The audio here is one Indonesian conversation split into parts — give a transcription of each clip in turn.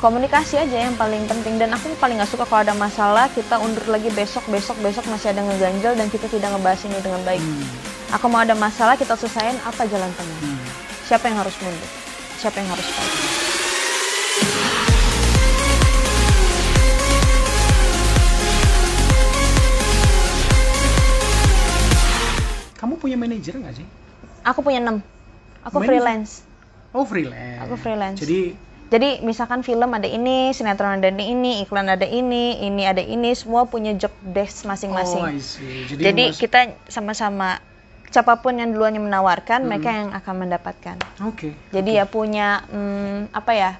komunikasi aja yang paling penting dan aku paling nggak suka kalau ada masalah kita undur lagi besok besok besok masih ada ngeganjel dan kita tidak ngebahas ini dengan baik Hmm. aku mau ada masalah kita selesaiin apa jalan tengah Hmm. siapa yang harus mundur siapa yang harus fight Kamu punya manajer nggak sih? aku punya enam aku Manajer? freelance Oh freelance. Aku freelance. Jadi jadi misalkan film ada ini sinetron ada ini iklan ada ini ini ada ini semua punya job desk masing-masing Oh. Jadi, Jadi mas- kita sama-sama siapa pun yang duluannya menawarkan, Hmm. mereka yang akan mendapatkan. Oke. Jadi ya punya hmm, apa ya?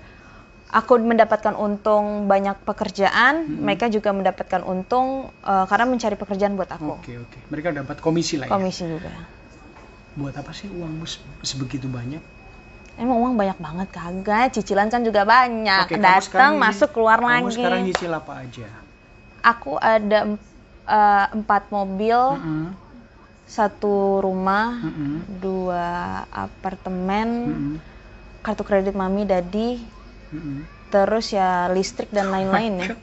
Aku mendapatkan untung banyak pekerjaan, Hmm. mereka juga mendapatkan untung eh, karena mencari pekerjaan buat aku. Oke oke. Mereka dapat komisi lah ya. Komisi juga. Buat apa sih uangmu se- sebegitu banyak? Emang uang banyak banget kagak, cicilan kan juga banyak. Oke, kamu sekarang Datang, masuk, keluar kamu lagi. sekarang nyicil apa aja? Aku ada eh, empat mobil, Mm-mm, satu rumah, mm-mm, dua apartemen, mm-mm, kartu kredit mami, dadi, mm-mm. terus ya listrik dan lain-lain ya.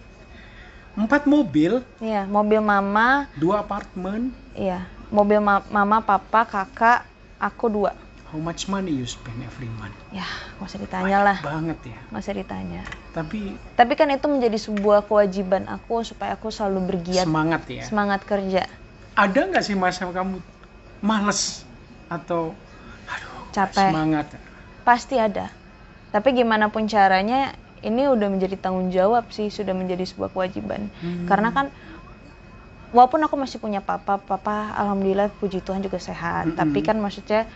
Empat mobil, Iya, mobil mama, dua apartemen. iya, mobil ma- mama, papa, kakak, aku dua. How much money you spend every month? Ya, nggak usah ditanya lah, Banget ya. nggak usah ditanya. Tapi Tapi kan itu menjadi sebuah kewajiban aku supaya aku selalu bergiat, semangat ya. semangat kerja, Ada nggak sih masa kamu males atau aduh capek, semangat? pasti ada. Tapi gimana pun caranya, ini udah menjadi tanggung jawab sih, sudah menjadi sebuah kewajiban. Hmm. Karena kan walaupun aku masih punya papa, papa alhamdulillah puji Tuhan juga sehat. Mm-mm. Tapi kan maksudnya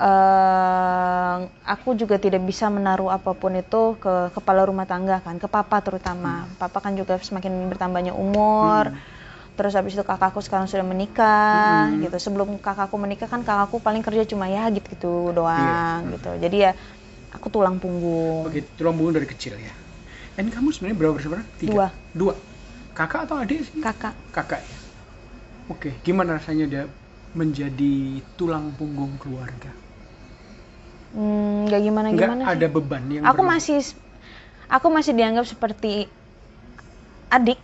eh, aku juga tidak bisa menaruh apa pun itu ke kepala rumah tangga kan, ke papa terutama. Papa kan juga semakin bertambahnya umur. Hmm. Terus habis itu kakakku sekarang sudah menikah Mm-mm. gitu. Sebelum kakakku menikah kan kakakku paling kerja cuma ya gitu-gitu doang Iya. gitu. Jadi ya aku tulang punggung. Oke, tulang punggung dari kecil ya. Dan kamu sebenarnya berapa bersaudara? Tiga. Dua. Dua. Kakak atau adik sih? Kakak Kakak ya. Oke, gimana rasanya dia menjadi tulang punggung keluarga? Hmm, nggak gimana Nggak gimana ada beban yang aku masih aku masih dianggap seperti adik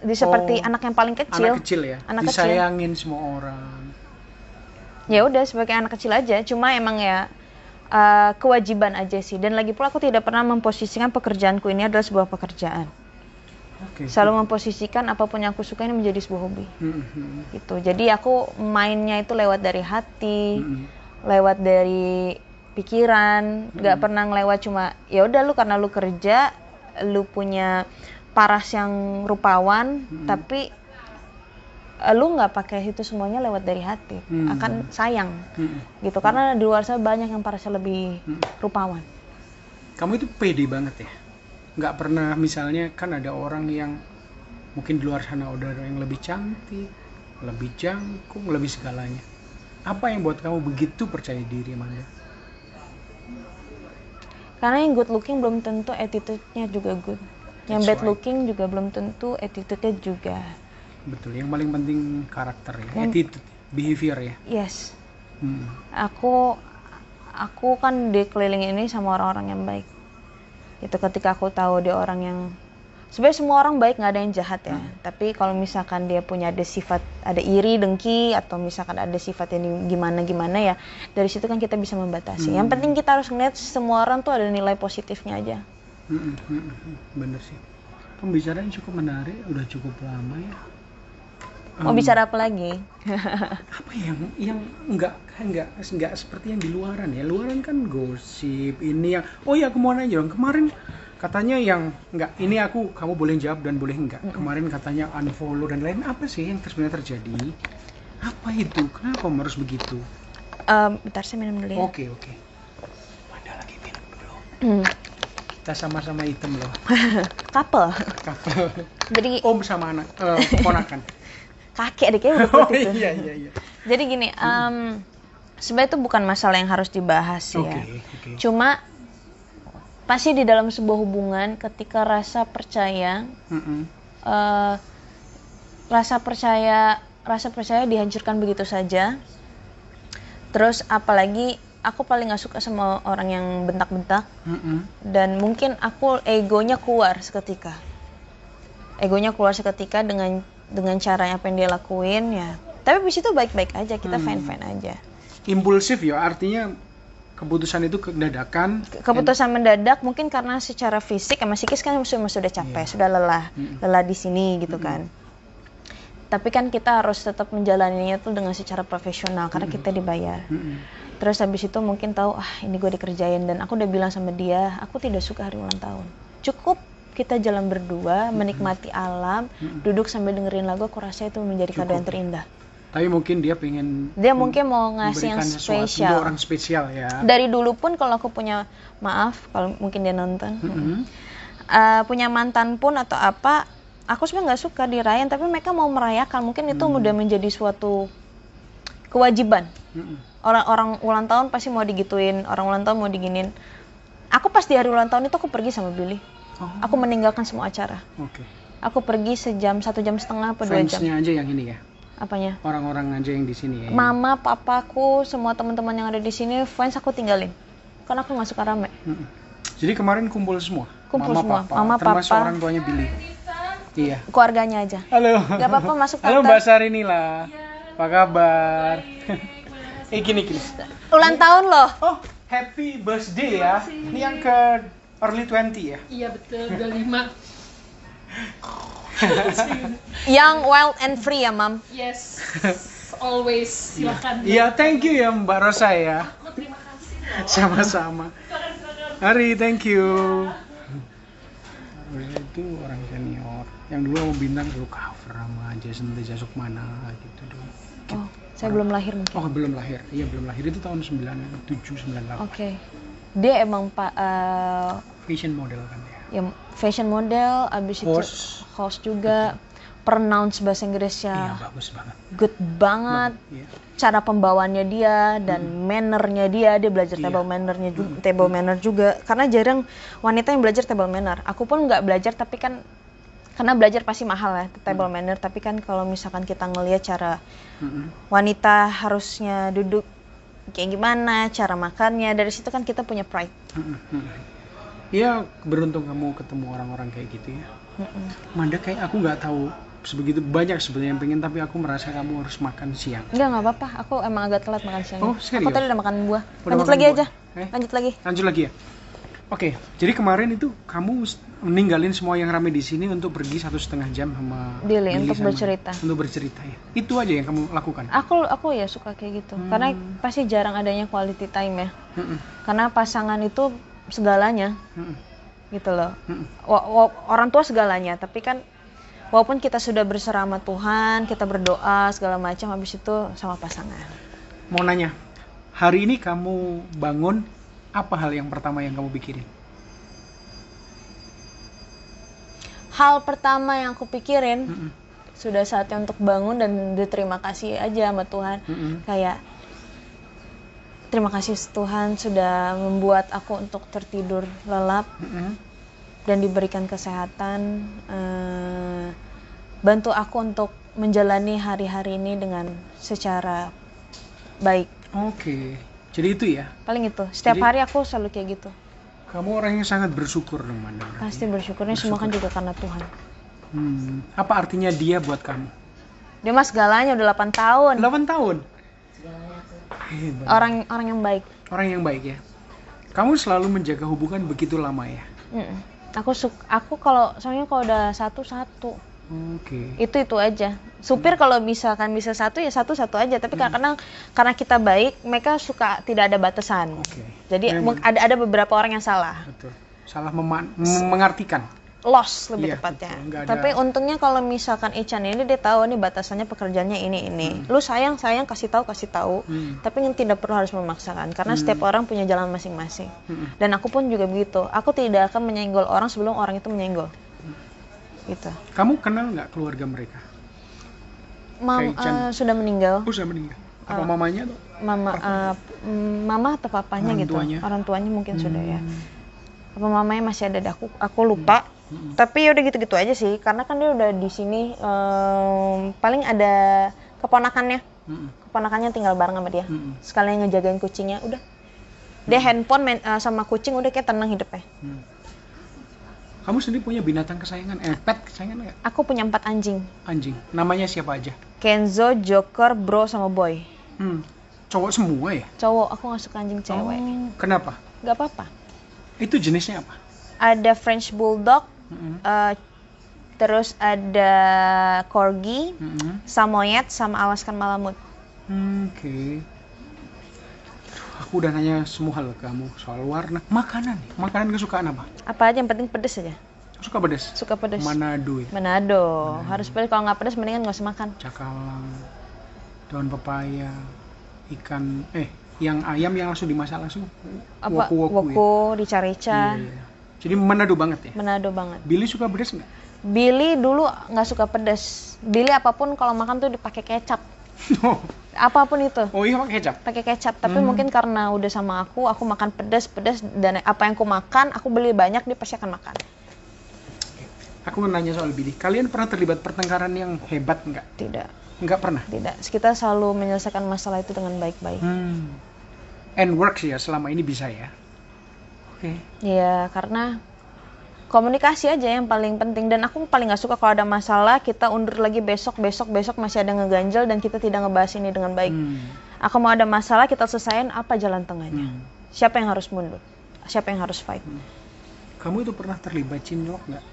di seperti Oh, anak yang paling kecil anak kecil. ya, Anak kecil. disayangin semua orang. ya udah sebagai anak kecil aja. Cuma emang ya uh, kewajiban aja sih. Dan lagi pula aku tidak pernah memposisikan pekerjaanku ini adalah sebuah pekerjaan. Oke. selalu memposisikan apa pun yang aku suka ini menjadi sebuah hobi. Hmm, hmm, gitu. Jadi aku mainnya itu lewat dari hati hmm. lewat dari pikiran nggak Hmm. pernah ngelewat cuma ya udah lu karena lu kerja lu punya paras yang rupawan Hmm. tapi eh, lu nggak pakai itu semuanya lewat dari hati Hmm. akan sayang Hmm. gitu karena di luar sana banyak yang parasnya lebih Hmm. rupawan Kamu itu pede banget ya? Nggak pernah misalnya kan ada orang yang mungkin di luar sana udah ada yang lebih cantik, lebih jangkung, lebih segalanya. Apa yang buat kamu begitu percaya diri, Amanda? Karena yang good looking belum tentu attitude-nya juga good yang That's bad right. looking juga belum tentu attitude-nya juga Betul, yang paling penting karakter ya, Yang- attitude, behavior ya. yes Hmm. aku aku kan dikelilingi ini sama orang-orang yang baik itu ketika aku tahu dia orang yang sebenarnya semua orang baik nggak ada yang jahat ya tapi kalau misalkan dia punya ada sifat ada iri dengki atau misalkan ada sifat yang gimana gimana ya dari situ kan kita bisa membatasi yang Hmm. penting kita harus ngeliat semua orang tuh ada nilai positifnya aja Hmm, hmm, hmm, hmm. Bener sih. Pembicaraan cukup menarik, udah cukup lama ya. mau bicara apa lagi apa yang yang enggak enggak enggak seperti yang di luaran ya luaran kan gosip ini yang oh ya ke mana aja kemarin katanya yang enggak ini aku kamu boleh jawab dan boleh enggak kemarin katanya unfollow dan lain apa sih yang sebenarnya terjadi? Apa itu? Kenapa harus begitu? Em, bentar saya minum dulu ya. Oke oke. Ada lagi minum dulu Hmm, kita sama-sama hitam loh. Couple. Couple. Jadi om sama anak eh, ponakan. Kakek deh udah oh iya iya iya. Jadi gini, em, sebenarnya itu bukan masalah yang harus dibahas oke ya. oke. Cuma pasti di dalam sebuah hubungan ketika rasa percaya, eh, rasa percaya, rasa percaya dihancurkan begitu saja. Terus apalagi aku paling nggak suka sama orang yang bentak-bentak. Dan mungkin aku egonya keluar seketika. Egonya keluar seketika dengan dengan cara apa yang dia lakuin ya. Tapi habis itu baik-baik aja kita Hmm. fine fine aja. Impulsif ya artinya keputusan itu kedadakan Ke- keputusan mendadak mungkin karena secara fisik sama psikis kan sudah sudah capek Iya. sudah lelah Mm-mm. lelah di sini gitu Mm-mm. kan tapi kan kita harus tetap menjalaninya tuh dengan secara profesional karena Mm-mm. kita dibayar Mm-mm. terus habis itu mungkin tahu ah ini gue dikerjain dan aku udah bilang sama dia aku tidak suka hari ulang tahun cukup kita jalan berdua menikmati alam duduk sambil dengerin lagu aku rasa itu menjadi kado yang terindah tapi mungkin dia pengen dia mungkin mau ngasih yang untuk spesial. orang spesial ya. Dari dulu pun kalau aku punya maaf kalau mungkin dia nonton. Mm-mm. eh, punya mantan pun atau apa aku sebenarnya nggak suka dirayain tapi mereka mau merayakan. Mungkin itu Hmm. udah menjadi suatu kewajiban. Orang-orang ulang tahun pasti mau digituin orang ulang tahun mau diginin aku pas di hari ulang tahun itu aku pergi sama Billy. Oh, aku meninggalkan semua acara. Oke. Aku pergi sejam satu jam setengah apa dua jam. Aja yang ini ya apanya? Orang-orang aja yang di sini ya. Mama papaku semua teman-teman yang ada di sini fans aku tinggalin. Karena aku nggak suka rame. Jadi kemarin kumpul semua? Kumpul mama semua. papa. Mama, termasuk papa. orang tuanya Billy. Iya. Keluarganya aja. Halo. Gak apa-apa, masuk, halo. Mbak Sarini lah apa kabar? Eh gini gini. Ulang tahun loh. Oh happy birthday ya. Ini yang ke early 20 ya? Iya betul, 25. yang wild and free ya mam Yes. Always silakan. Iya, thank you ya Mbak Rosa ya. Oh, terima kasih. Sama-sama. Hari, thank you. Itu orang senior. Yang dulu mau bintang dulu cover sama Jason Teja Sukmana gitu dulu. oh saya belum lahir mungkin Oh, belum lahir. Iya, belum lahir itu tahun 97 98. oke dia emang pak eh, Fashion model kan ya. ya fashion model abis itu Host juga pronounce bahasa Iya, Inggrisnya bagus banget. good banget Iya. cara pembawaannya dia dan mannernya dia dia belajar Iya. table mannernya juga table manner juga karena jarang wanita yang belajar table manner aku pun nggak belajar tapi kan karena belajar pasti mahal ya table manner tapi kan kalau misalkan kita ngelihat cara Mm-mm. wanita harusnya duduk kayak gimana cara makannya dari situ kan kita punya pride Mm-mm. Mm-mm. Iya, beruntung kamu ketemu orang-orang kayak gitu ya. Mm-mm. Manda kayak aku nggak tahu sebegitu banyak sebenarnya yang pengen tapi aku merasa kamu harus makan siang. Enggak, nggak apa-apa. Aku emang agak telat makan siang. Oh, serius? Aku tadi udah makan buah. Udah Lanjut makan lagi buah? aja. Eh? Lanjut lagi. Lanjut lagi ya. Oke, jadi kemarin itu kamu meninggalin semua yang rame di sini untuk pergi satu setengah jam sama Billy, Billy untuk sama- bercerita. Untuk bercerita ya. Itu aja yang kamu lakukan. Aku aku ya suka kayak gitu. Hmm. Karena pasti jarang adanya quality time ya. Mm-mm, Karena pasangan itu segalanya mm-mm, gitu loh. wa- orang tua segalanya, tapi kan walaupun kita sudah berserah sama Tuhan, kita berdoa segala macam habis itu sama pasangan. Mau nanya, hari ini kamu bangun apa hal yang pertama yang kamu pikirin? Hal pertama yang aku pikirin Mm-mm, sudah saatnya untuk bangun dan berterima kasih aja sama Tuhan. mm-mm, kayak terima kasih Tuhan sudah membuat aku untuk tertidur lelap mm-mm. dan diberikan kesehatan eh, bantu aku untuk menjalani hari-hari ini dengan secara baik Oke, jadi itu ya. paling itu setiap Jadi- hari aku selalu kayak gitu Kamu orang yang sangat bersyukur dong, Manda. pasti bersyukurnya semua kan juga karena Tuhan Hmm, apa artinya dia buat kamu? dia mas segalanya udah 8 tahun 8 tahun. Hebat. orang orang yang baik Orang yang baik ya. Kamu selalu menjaga hubungan begitu lama ya. Mm-mm. aku suka aku kalau soalnya kalau udah satu satu Oke. itu itu aja supir kalau misalkan bisa satu ya satu satu aja tapi kadang karena kita baik mereka suka tidak ada batasan Oke. jadi Memang. ada ada beberapa orang yang salah Betul. Salah meman- mem- mengartikan. Loss lebih Iya, tepatnya betul. Ada- tapi untungnya kalau misalkan Ican ini dia tahu nih batasannya pekerjaannya ini ini lu sayang sayang kasih tahu kasih tahu Hmm. tapi yang tidak perlu harus memaksakan karena setiap orang punya jalan masing-masing Mm-mm. dan aku pun juga begitu aku tidak akan menyenggol orang sebelum orang itu menyenggol gitu Kamu kenal nggak keluarga mereka? Mam, eh, sudah meninggal Oh, sudah meninggal. Apa Ah. mamanya tuh? mama mm, mama atau papanya Orang gitu tuanya. orang tuanya mungkin sudah ya Hmm. apa mamanya masih ada di aku aku lupa Hmm. Tapi ya udah gitu-gitu aja sih karena kan dia udah di sini em, paling ada keponakannya Mm-mm. keponakannya tinggal bareng sama dia Mm-mm. sekalian ngejagain kucingnya udah dia handphone main, eh, sama kucing udah kayak tenang hidupnya Hmm. Kamu sendiri punya binatang kesayangan? Eh, pet kesayangan nggak? aku punya empat anjing Anjing. Namanya siapa aja? Kenzo Joker Bro sama Boy Hmm. Cowok semua ya? cowok aku nggak suka anjing cewek Oh, kenapa? nggak apa-apa Itu jenisnya apa? ada French Bulldog Mm-mm. eh, terus ada Corgi Mm-mm. Samoyed sama Alaskan Malamute Hmm, Oke. Aku udah nanya semua hal ke kamu soal warna, makanan. Makanan kesukaan apa? apa aja yang penting pedes aja Suka pedas? suka pedes Manado ya? Manado harus pedes kalau nggak pedes mendingan nggak usah makan Cakalang, daun pepaya, ikan, eh, yang ayam yang langsung dimasak langsung. apa ya? woku rica-rica Iya, iya. Jadi Manado banget ya? Manado banget Billy suka pedas nggak? Billy dulu nggak suka pedes Billy apa pun kalau makan tuh dipakai kecap oh, apa pun itu oh iya pakai kecap. pakai kecap tapi Hmm. mungkin karena udah sama aku aku makan pedas pedas dan apa yang aku makan aku beli banyak dia pasti akan makan Aku mau nanya soal Billy. Kalian pernah terlibat pertengkaran yang hebat nggak? tidak Nggak pernah. tidak kita selalu menyelesaikan masalah itu dengan baik-baik Hmm. And works ya selama ini bisa ya. Oke. ya karena komunikasi aja yang paling penting dan aku paling nggak suka kalau ada masalah kita undur lagi besok besok besok masih ada ngeganjel dan kita tidak ngebahas ini dengan baik Hmm. aku mau ada masalah kita selesaiin apa jalan tengahnya Hmm. siapa yang harus mundur siapa yang harus fight Kamu itu pernah terlibat cinlok nggak?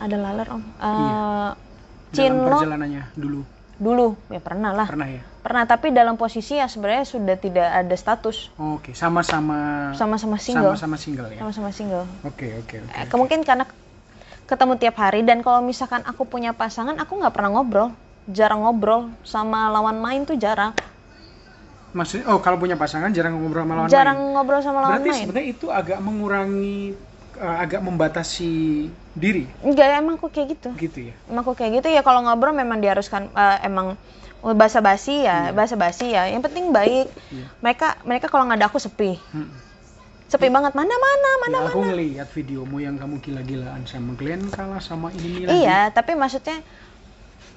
ada laler om Iya. Eh, Dalam cinlok perjalanannya dulu. Dulu. Ya pernah lah. Pernah ya? pernah tapi dalam posisi ya sebenarnya sudah tidak ada status. Oke, sama-sama sama-sama single. sama-sama single ya. sama-sama single. Oke, oke, oke. Eh, mungkin karena ketemu tiap hari dan kalau misalkan aku punya pasangan aku nggak pernah ngobrol. Jarang ngobrol. Sama lawan main tuh jarang. Maksudnya oh kalau punya pasangan jarang ngobrol sama lawan jarang main. ngobrol sama lawan Berarti main. sebenarnya itu agak mengurangi eh, agak membatasi diri? Enggak ya emang aku kayak gitu. Gitu ya. emang aku kayak gitu ya kalau ngobrol memang diharuskan eh, emang bahasa basi ya bahasa basi ya. Yang penting baik. Iya. mereka mereka kalau nggak ada aku sepi. Hmm. sepi banget. Mana mana mana Ya, aku ngelihat videomu yang kamu gila-gilaan sama Glenn kalah sama ini lagi. Iya, tapi maksudnya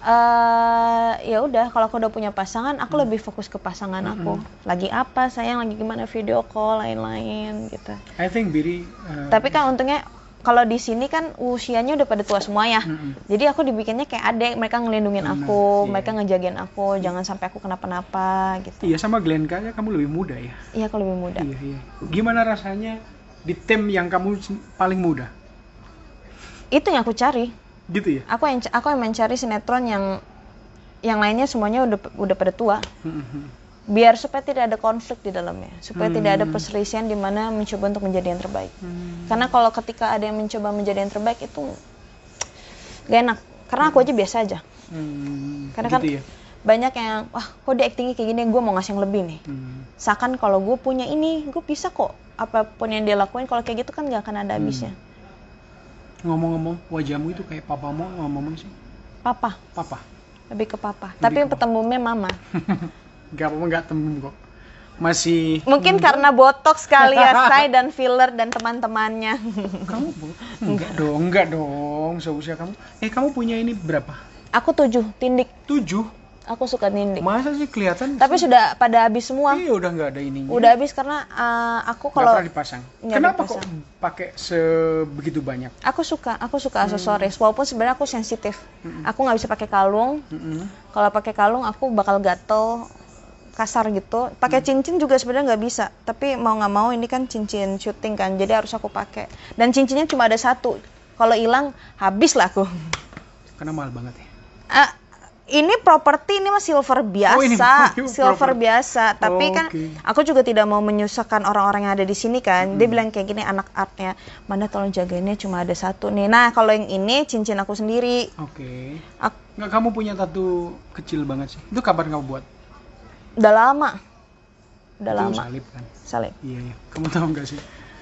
eh ya udah kalau aku udah punya pasangan, aku lebih fokus ke pasangan aku. Lagi apa, sayang lagi gimana video call lain-lain gitu. I think Biri eh, Tapi kan untungnya kalau di sini kan usianya udah pada tua semua ya. mm-mm. Jadi aku dibikinnya kayak adek, mereka ngelindungin Benar, aku, iya. mereka ngejagain aku, jangan sampai aku kenapa-napa gitu. Iya sama Glenn kayaknya kamu lebih muda ya. Iya, aku lebih muda. Iya, iya. Gimana rasanya di tim yang kamu paling muda? Itu yang aku cari. Gitu ya? Aku yang aku yang mencari sinetron yang yang lainnya semuanya udah udah pada tua. Mm-mm. biar supaya tidak ada konflik di dalamnya supaya tidak ada Hmm. perselisihan di mana mencoba untuk menjadi yang terbaik Hmm. karena kalau ketika ada yang mencoba menjadi yang terbaik itu gak enak karena aku aja biasa aja Hmm, Karena gitu kan- ya. banyak yang wah kok dia actingnya kayak gini gue mau ngasih yang lebih nih Hmm. seakan kalau gue punya ini gue bisa kok apa pun yang dia lakuin kalau kayak gitu kan gak akan ada Hmm. Ngomong-ngomong, wajahmu itu kayak papamu ngomong sih. papa Papa. lebih ke papa Lebih tapi ke yang ketemunya mama Gak apa-apa, gak temen kok. Masih mungkin karena botox kali ya say dan filler dan teman-temannya kamu enggak dong, enggak dong, seusia kamu. Eh, kamu punya ini berapa? aku tujuh tindik Tujuh. Aku suka tindik Masa sih kelihatan? tapi sudah pada habis semua Iya, udah nggak ada ininya. udah habis karena uh, aku Nggak kalau pernah dipasang. Nggak Kenapa dipasang. kok pakai sebegitu banyak? aku suka aku suka aksesoris walaupun sebenarnya aku sensitif aku nggak bisa pakai kalung Mm-mm. kalau pakai kalung aku bakal gatel kasar gitu pakai cincin juga sebenarnya nggak bisa tapi mau nggak mau ini kan cincin syuting kan jadi harus aku pakai dan cincinnya cuma ada satu kalau hilang habis lah aku Karena mahal banget ya. Ah, ini properti ini mah silver biasa, Oh, ini silver properti. biasa. Tapi kan Oke. aku juga tidak mau menyusahkan orang-orang yang ada di sini kan. Dia bilang kayak gini anak artnya, mana tolong jagainnya cuma ada satu nih. Nah kalau yang ini cincin aku sendiri. Oke. Ak- Nggak kamu punya tato kecil banget sih. Itu kapan kamu buat? udah lama, udah itu lama. salib kan. Salib. Iya, iya. Kamu tahu nggak sih?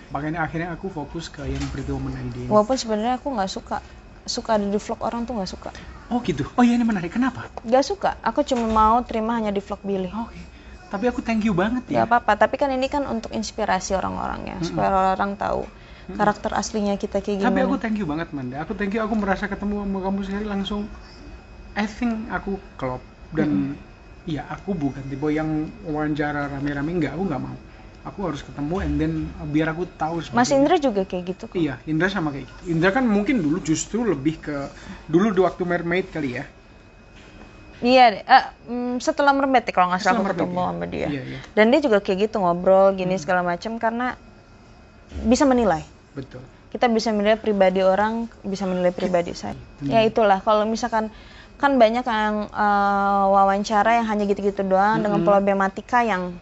Makanya akhirnya aku fokus ke yang Pretty Woman ID ini. Walaupun sebenarnya aku nggak suka, suka ada di vlog orang tuh nggak suka. Oh gitu. Oh iya ini menarik. Kenapa? Gak suka. Aku cuma mau terima hanya di vlog Billy. Oke. Tapi aku thank you banget ya. Gak apa-apa. Tapi kan ini kan untuk inspirasi orang-orang ya, supaya orang-orang tahu karakter aslinya kita kayak Tapi gimana. aku thank you banget Manda. Aku thank you. Aku merasa ketemu sama kamu sekali langsung. I think aku klop dan ya aku bukan tipe yang wawancara rame-rame. Enggak, aku nggak mau. Aku harus ketemu and then uh, biar aku tahu Mas. Indra juga kayak gitu kok. Iya, Indra sama kayak gitu. Indra kan mungkin dulu justru lebih ke dulu di waktu mermaid kali ya. Iya, mm, setelah mermaid ya, kalau nggak salah aku ketemu ya. sama dia. Iya, iya. Dan dia juga kayak gitu ngobrol gini Hmm. segala macam karena bisa menilai. Betul. Kita bisa menilai pribadi orang, bisa menilai pribadi saya. Hmm. Ya itulah kalau misalkan kan banyak yang eh, wawancara yang hanya gitu-gitu doang dengan Mm-mm. problematika yang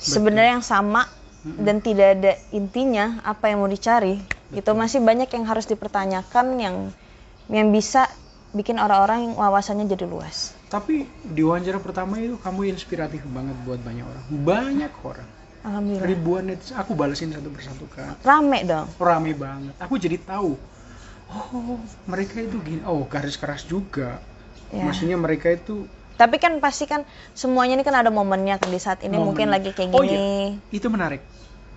sebenarnya yang sama dan tidak ada intinya apa yang mau dicari. Itu masih banyak yang harus dipertanyakan yang yang bisa bikin orang-orang yang wawasannya jadi luas. Tapi di wawancara pertama itu kamu inspiratif banget buat banyak orang. Banyak orang. Alhamdulillah. Ribuan netizen. Aku balesin satu persatu kan. Rame dong. Rame banget. Aku jadi tahu. Oh, mereka itu gini. Oh, garis keras juga. Ya. Maksudnya mereka itu Tapi kan pasti kan semuanya ini kan ada momennya kan di saat ini Momen. mungkin lagi kayak Oh, gini. itu menarik.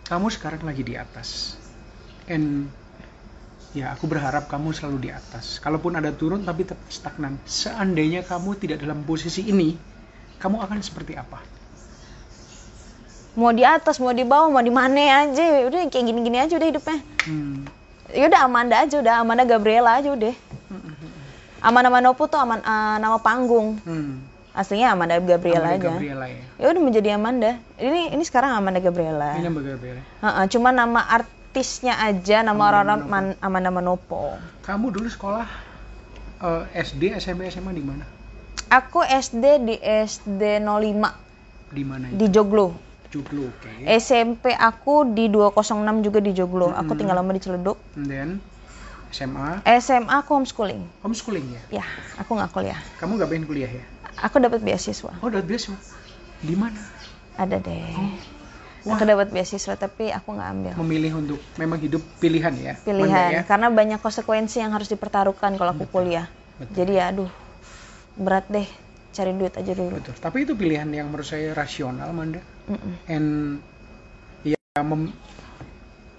Kamu sekarang lagi di atas. And ya aku berharap kamu selalu di atas. Kalaupun ada turun tapi tetap stagnan. Seandainya kamu tidak dalam posisi ini, kamu akan seperti apa? Mau di atas, mau di bawah, mau di mana aja. Udah kayak gini-gini aja udah hidupnya. Hmm. Ya udah Amanda aja udah Amanda Gabriela aja udah. Amanda Manopo tuh aman eh, nama panggung. Hmm. Aslinya Amanda Gabriela Amanda aja. Gabriela ya. Ya udah menjadi Amanda. Ini ini sekarang Amanda Gabriela. Ini Mbak Gabriela. Heeh, cuma nama artisnya aja nama Amanda orang-orang. Man- Amanda Manopo. Kamu dulu sekolah eh, SD, SMP, SMA di mana? Aku SD di SD 05 Di mana di itu? Joglo. Joglo, oke. SMP aku di 206 juga di Joglo. Aku Mm-mm. tinggal lama di Ciledug. And then SMA, SMA aku homeschooling. homeschooling ya. Ya, aku nggak kuliah. Kamu nggak pengen kuliah ya? Aku dapat beasiswa. Oh, udah beasiswa. Di mana? Ada deh. Wah. Aku dapat beasiswa tapi aku nggak ambil. Memilih untuk memang hidup pilihan ya. Manda Pilihan ya. karena banyak konsekuensi yang harus dipertaruhkan kalau aku kuliah. Betul. Jadi ya aduh berat deh cari duit aja dulu. Betul. Tapi itu pilihan yang menurut saya rasional, Manda. Mm-mm. And ya mem-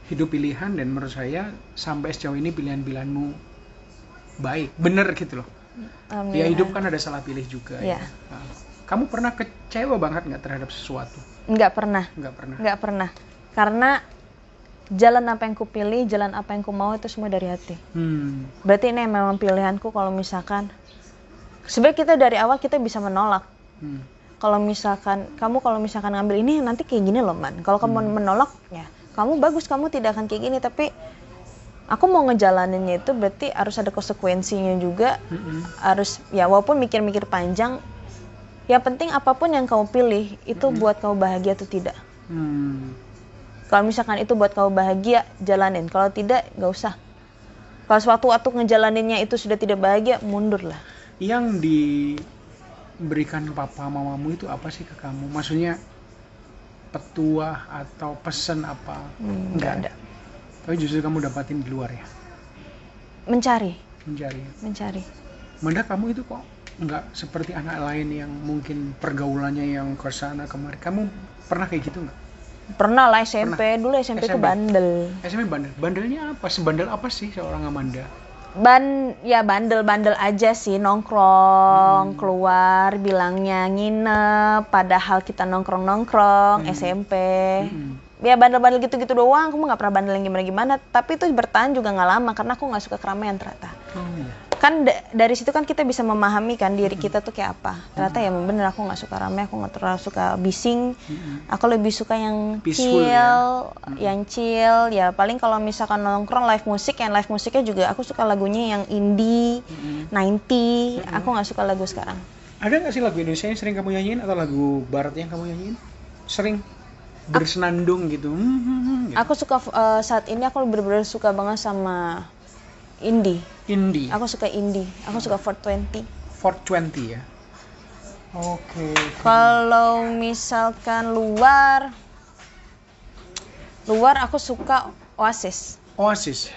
hidup pilihan dan menurut saya sampai sejauh ini pilihan-pilihanmu baik, bener gitu loh. Ya Alhamdulillah. hidup kan ada salah pilih juga Iya. ya. Nah, Kamu pernah kecewa banget nggak terhadap sesuatu? Nggak pernah, Nggak pernah. nggak pernah. Karena jalan apa yang ku pilih, jalan apa yang ku mau itu semua dari hati. Hmm. Berarti ini memang pilihanku kalau misalkan sebenarnya kita dari awal kita bisa menolak. Hmm. Kalau misalkan kamu kalau misalkan ngambil ini nanti kayak gini loh man. Kalau kamu menolak ya kamu bagus kamu tidak akan kayak gini tapi aku mau ngejalaninnya itu berarti harus ada konsekuensinya juga Mm-mm. harus ya walaupun mikir-mikir panjang yang penting apa pun yang kamu pilih itu buat kamu bahagia atau tidak Hmm. kalau misalkan itu buat kamu bahagia jalanin kalau tidak nggak usah kalau suatu waktu ngejalaninnya itu sudah tidak bahagia mundur lah Yang diberikan papa mamamu itu apa sih ke kamu? Maksudnya petuah atau pesan apa? Hmm, nggak ada Tapi justru kamu dapatin di luar ya, mencari mencari. mencari Manda kamu itu kok nggak seperti anak lain yang mungkin pergaulannya yang ke sana kemari. Kamu pernah kayak gitu nggak? pernah lah SMP dulu SMP, ke SMP. bandel SMP bandel. Bandelnya apa? Sebandel apa sih seorang Amanda? ban ya bandel-bandel aja sih nongkrong keluar bilangnya nginep padahal kita nongkrong-nongkrong SMP Hmm. Ya bandel-bandel gitu-gitu doang. Aku nggak pernah bandel yang gimana-gimana. Tapi itu bertahan juga nggak lama karena aku nggak suka keramaian ternyata. Oh iya. kan da- dari situ kan kita bisa memahami kan diri kita tuh kayak apa. Ternyata ya emang bener aku nggak suka ramai aku nggak terlalu suka bising. Mm-mm. aku lebih suka yang Peaceful chill ya? yang chill. Ya paling kalau misalkan nongkrong live musik yang live musiknya juga aku suka lagunya yang indie Mm-mm. 90 aku nggak suka lagu sekarang. Ada nggak sih lagu Indonesia yang sering kamu nyanyiin atau lagu Barat yang kamu nyanyiin? Sering bersenandung gitu. Hmm, hmm, hmm, gitu. aku suka eh, saat ini aku bener-bener suka banget sama indie Indie. aku suka indie aku suka 420 420 ya. Oke. Kalau misalkan luar, luar aku suka Oasis. Oasis.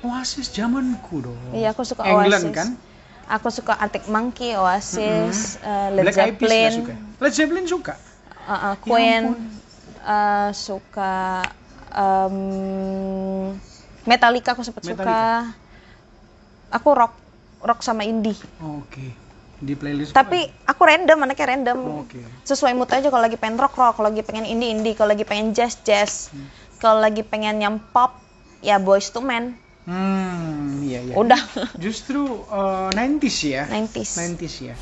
Oasis zamanku dong. Iya, aku suka England Oasis. kan? Aku suka Arctic Monkey, Oasis, eh, Led Black Eyed Peas nggak Zeppelin, suka. Led Zeppelin suka. uh, uh, Ya Queen, ampun. Eh, suka em, Metallica aku sempat suka. Aku rock, rock sama indie. Oke. di playlist Tapi aku random, anaknya random. Oh, oke Sesuai mood aja kalau lagi pengen rock rock, kalau lagi pengen indie indie, kalau lagi pengen jazz jazz, Hmm. kalau lagi pengen yang pop ya boys to men. hmm iya iya Udah justru eh, 90s ya 90s. 90s ya